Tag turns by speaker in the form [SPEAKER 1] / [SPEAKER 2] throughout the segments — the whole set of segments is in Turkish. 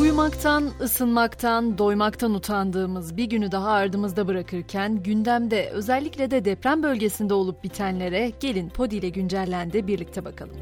[SPEAKER 1] Uyumaktan, ısınmaktan, doymaktan utandığımız bir günü daha ardımızda bırakırken gündemde özellikle de deprem bölgesinde olup bitenlere gelin Podi ile güncellendi birlikte bakalım.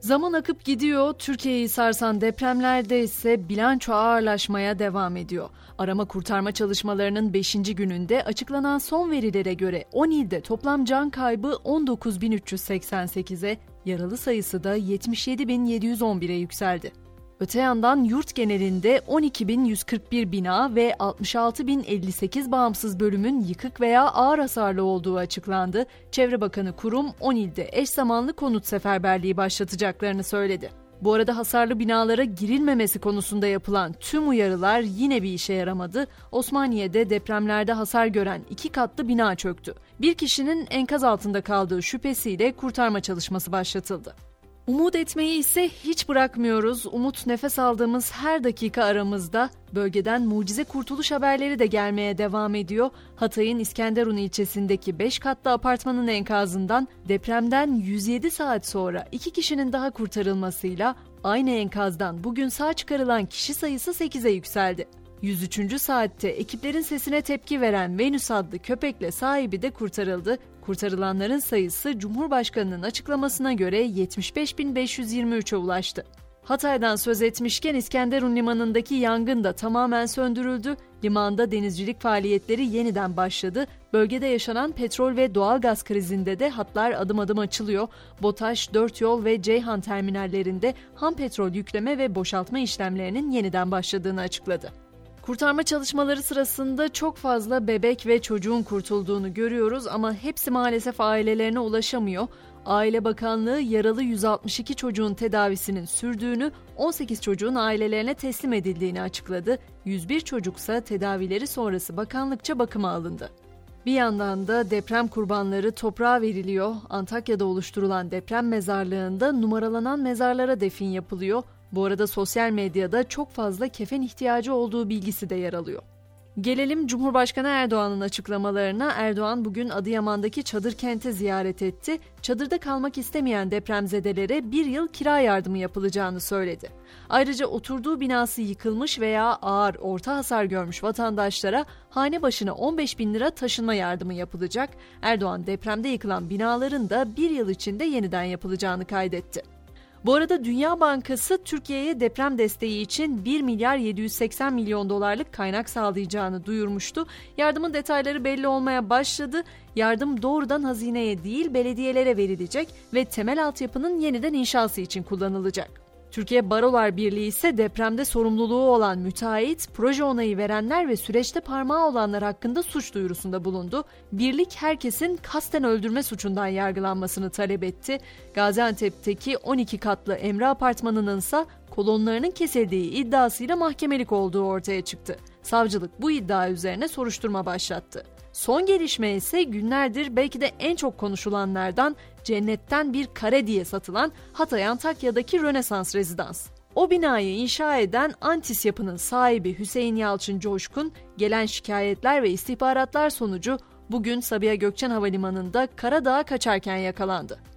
[SPEAKER 1] Zaman akıp gidiyor, Türkiye'yi sarsan depremlerde ise bilanço ağırlaşmaya devam ediyor. Arama kurtarma çalışmalarının 5. gününde açıklanan son verilere göre 10 ilde toplam can kaybı 19.388'e, yaralı sayısı da 77.711'e yükseldi. Öte yandan yurt genelinde 12.141 bina ve 66.058 bağımsız bölümün yıkık veya ağır hasarlı olduğu açıklandı. Çevre Bakanı kurum 10 ilde eş zamanlı konut seferberliği başlatacaklarını söyledi. Bu arada hasarlı binalara girilmemesi konusunda yapılan tüm uyarılar yine bir işe yaramadı. Osmaniye'de depremlerde hasar gören iki katlı bina çöktü. Bir kişinin enkaz altında kaldığı şüphesiyle kurtarma çalışması başlatıldı. Umut etmeyi ise hiç bırakmıyoruz. Umut nefes aldığımız her dakika aramızda. Bölgeden mucize kurtuluş haberleri de gelmeye devam ediyor. Hatay'ın İskenderun ilçesindeki 5 katlı apartmanın enkazından depremden 107 saat sonra iki kişinin daha kurtarılmasıyla aynı enkazdan bugün sağ çıkarılan kişi sayısı 8'e yükseldi. 103. saatte ekiplerin sesine tepki veren Venüs adlı köpekle sahibi de kurtarıldı. Kurtarılanların sayısı Cumhurbaşkanı'nın açıklamasına göre 75.523'e ulaştı. Hatay'dan söz etmişken İskenderun limanındaki yangın da tamamen söndürüldü. Limanda denizcilik faaliyetleri yeniden başladı. Bölgede yaşanan petrol ve doğalgaz krizinde de hatlar adım adım açılıyor. BOTAŞ, Dört Yol ve Ceyhan terminallerinde ham petrol yükleme ve boşaltma işlemlerinin yeniden başladığını açıkladı. Kurtarma çalışmaları sırasında çok fazla bebek ve çocuğun kurtulduğunu görüyoruz ama hepsi maalesef ailelerine ulaşamıyor. Aile Bakanlığı yaralı 162 çocuğun tedavisinin sürdüğünü, 18 çocuğun ailelerine teslim edildiğini açıkladı. 101 çocuksa tedavileri sonrası bakanlıkça bakıma alındı. Bir yandan da deprem kurbanları toprağa veriliyor. Antakya'da oluşturulan deprem mezarlığında numaralanan mezarlara defin yapılıyor. Bu arada sosyal medyada çok fazla kefen ihtiyacı olduğu bilgisi de yer alıyor. Gelelim Cumhurbaşkanı Erdoğan'ın açıklamalarına. Erdoğan bugün Adıyaman'daki çadır kente ziyaret etti. Çadırda kalmak istemeyen depremzedelere bir yıl kira yardımı yapılacağını söyledi. Ayrıca oturduğu binası yıkılmış veya ağır orta hasar görmüş vatandaşlara hane başına 15 bin lira taşınma yardımı yapılacak. Erdoğan depremde yıkılan binaların da bir yıl içinde yeniden yapılacağını kaydetti. Bu arada Dünya Bankası Türkiye'ye deprem desteği için 1 milyar 780 milyon dolarlık kaynak sağlayacağını duyurmuştu. Yardımın detayları belli olmaya başladı. Yardım doğrudan hazineye değil belediyelere verilecek ve temel altyapının yeniden inşası için kullanılacak. Türkiye Barolar Birliği ise depremde sorumluluğu olan müteahhit, proje onayı verenler ve süreçte parmağı olanlar hakkında suç duyurusunda bulundu. Birlik herkesin kasten öldürme suçundan yargılanmasını talep etti. Gaziantep'teki 12 katlı Emre Apartmanı'nın ise kolonlarının kesildiği iddiasıyla mahkemelik olduğu ortaya çıktı. Savcılık bu iddia üzerine soruşturma başlattı. Son gelişme ise günlerdir belki de en çok konuşulanlardan cennetten bir kare diye satılan Hatay Antakya'daki Rönesans Rezidans. O binayı inşa eden Antis yapının sahibi Hüseyin Yalçın Coşkun gelen şikayetler ve istihbaratlar sonucu bugün Sabiha Gökçen Havalimanı'nda Karadağ'a kaçarken yakalandı.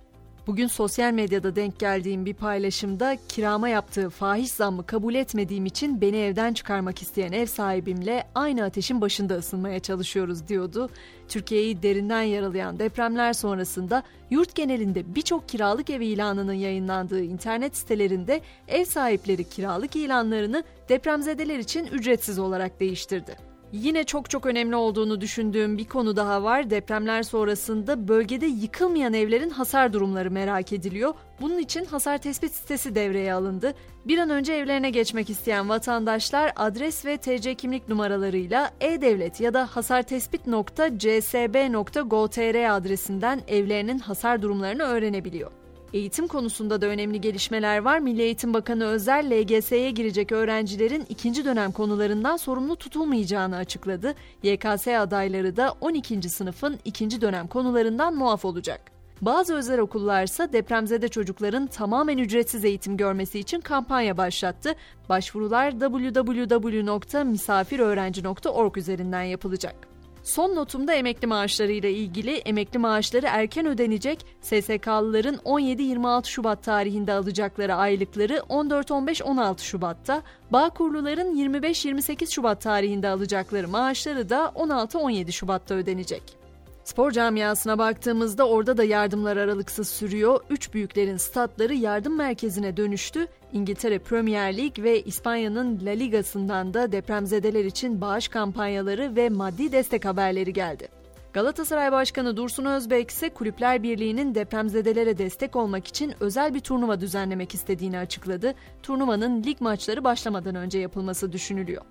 [SPEAKER 1] Bugün sosyal medyada denk geldiğim bir paylaşımda kirama yaptığı fahiş zammı kabul etmediğim için beni evden çıkarmak isteyen ev sahibimle aynı ateşin başında ısınmaya çalışıyoruz diyordu. Türkiye'yi derinden yaralayan depremler sonrasında yurt genelinde birçok kiralık ev ilanının yayınlandığı internet sitelerinde ev sahipleri kiralık ilanlarını depremzedeler için ücretsiz olarak değiştirdi. Yine çok çok önemli olduğunu düşündüğüm bir konu daha var. Depremler sonrasında bölgede yıkılmayan evlerin hasar durumları merak ediliyor. Bunun için hasar tespit sitesi devreye alındı. Bir an önce evlerine geçmek isteyen vatandaşlar adres ve TC kimlik numaralarıyla e-devlet ya da hasartespit.csb.gov.tr adresinden evlerinin hasar durumlarını öğrenebiliyor. Eğitim konusunda da önemli gelişmeler var. Milli Eğitim Bakanı Özel, LGS'ye girecek öğrencilerin ikinci dönem konularından sorumlu tutulmayacağını açıkladı. YKS adayları da 12. sınıfın ikinci dönem konularından muaf olacak. Bazı özel okullarsa depremzede çocukların tamamen ücretsiz eğitim görmesi için kampanya başlattı. Başvurular www.misafiröğrenci.org üzerinden yapılacak. Son notumda emekli maaşları ile ilgili emekli maaşları erken ödenecek SSK'lıların 17-26 Şubat tarihinde alacakları aylıkları 14-15-16 Şubat'ta, Bağkurluların 25-28 Şubat tarihinde alacakları maaşları da 16-17 Şubat'ta ödenecek. Spor camiasına baktığımızda orada da yardımlar aralıksız sürüyor. Üç büyüklerin statları yardım merkezine dönüştü. İngiltere Premier Lig ve İspanya'nın La Liga'sından da depremzedeler için bağış kampanyaları ve maddi destek haberleri geldi. Galatasaray Başkanı Dursun Özbek ise Kulüpler Birliği'nin depremzedelere destek olmak için özel bir turnuva düzenlemek istediğini açıkladı. Turnuvanın lig maçları başlamadan önce yapılması düşünülüyor.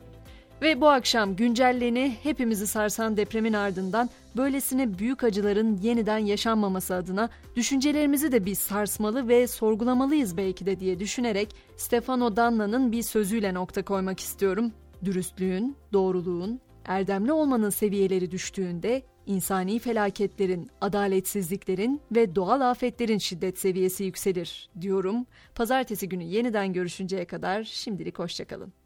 [SPEAKER 1] Ve bu akşam güncelleni hepimizi sarsan depremin ardından böylesine büyük acıların yeniden yaşanmaması adına düşüncelerimizi de bir sarsmalı ve sorgulamalıyız belki de diye düşünerek Stefano Danna'nın bir sözüyle nokta koymak istiyorum. Dürüstlüğün, doğruluğun, erdemli olmanın seviyeleri düştüğünde insani felaketlerin, adaletsizliklerin ve doğal afetlerin şiddet seviyesi yükselir diyorum. Pazartesi günü yeniden görüşünceye kadar şimdilik hoşçakalın.